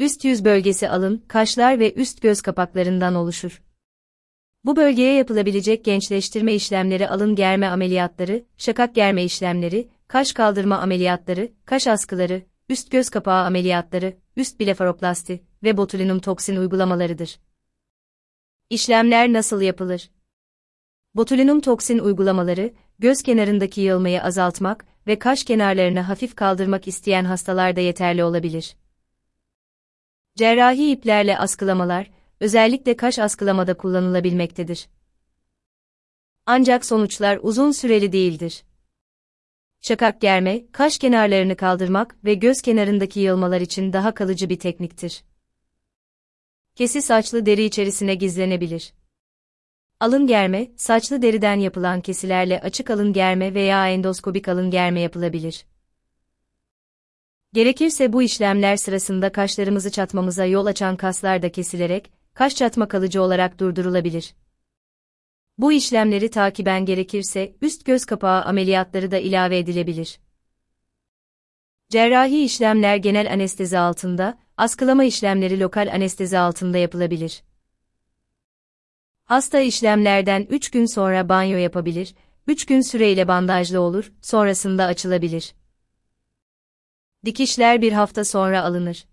Üst yüz bölgesi alın, kaşlar ve üst göz kapaklarından oluşur. Bu bölgeye yapılabilecek gençleştirme işlemleri alın germe ameliyatları, şakak germe işlemleri, kaş kaldırma ameliyatları, kaş askıları, üst göz kapağı ameliyatları, üst blefaroplasti ve botulinum toksin uygulamalarıdır. İşlemler nasıl yapılır? Botulinum toksin uygulamaları, göz kenarındaki yığılmayı azaltmak ve kaş kenarlarını hafif kaldırmak isteyen hastalarda yeterli olabilir. Cerrahi iplerle askılamalar, özellikle kaş askılamada kullanılabilmektedir. Ancak sonuçlar uzun süreli değildir. Şakak germe, kaş kenarlarını kaldırmak ve göz kenarındaki yığılmalar için daha kalıcı bir tekniktir. Kesi saçlı deri içerisine gizlenebilir. Alın germe, saçlı deriden yapılan kesilerle açık alın germe veya endoskobik alın germe yapılabilir. Gerekirse bu işlemler sırasında kaşlarımızı çatmamıza yol açan kaslar da kesilerek, kaş çatma kalıcı olarak durdurulabilir. Bu işlemleri takiben gerekirse üst göz kapağı ameliyatları da ilave edilebilir. Cerrahi işlemler genel anestezi altında, askılama işlemleri lokal anestezi altında yapılabilir. Hasta işlemlerden 3 gün sonra banyo yapabilir, 3 gün süreyle bandajlı olur, sonrasında açılabilir. Dikişler bir hafta sonra alınır.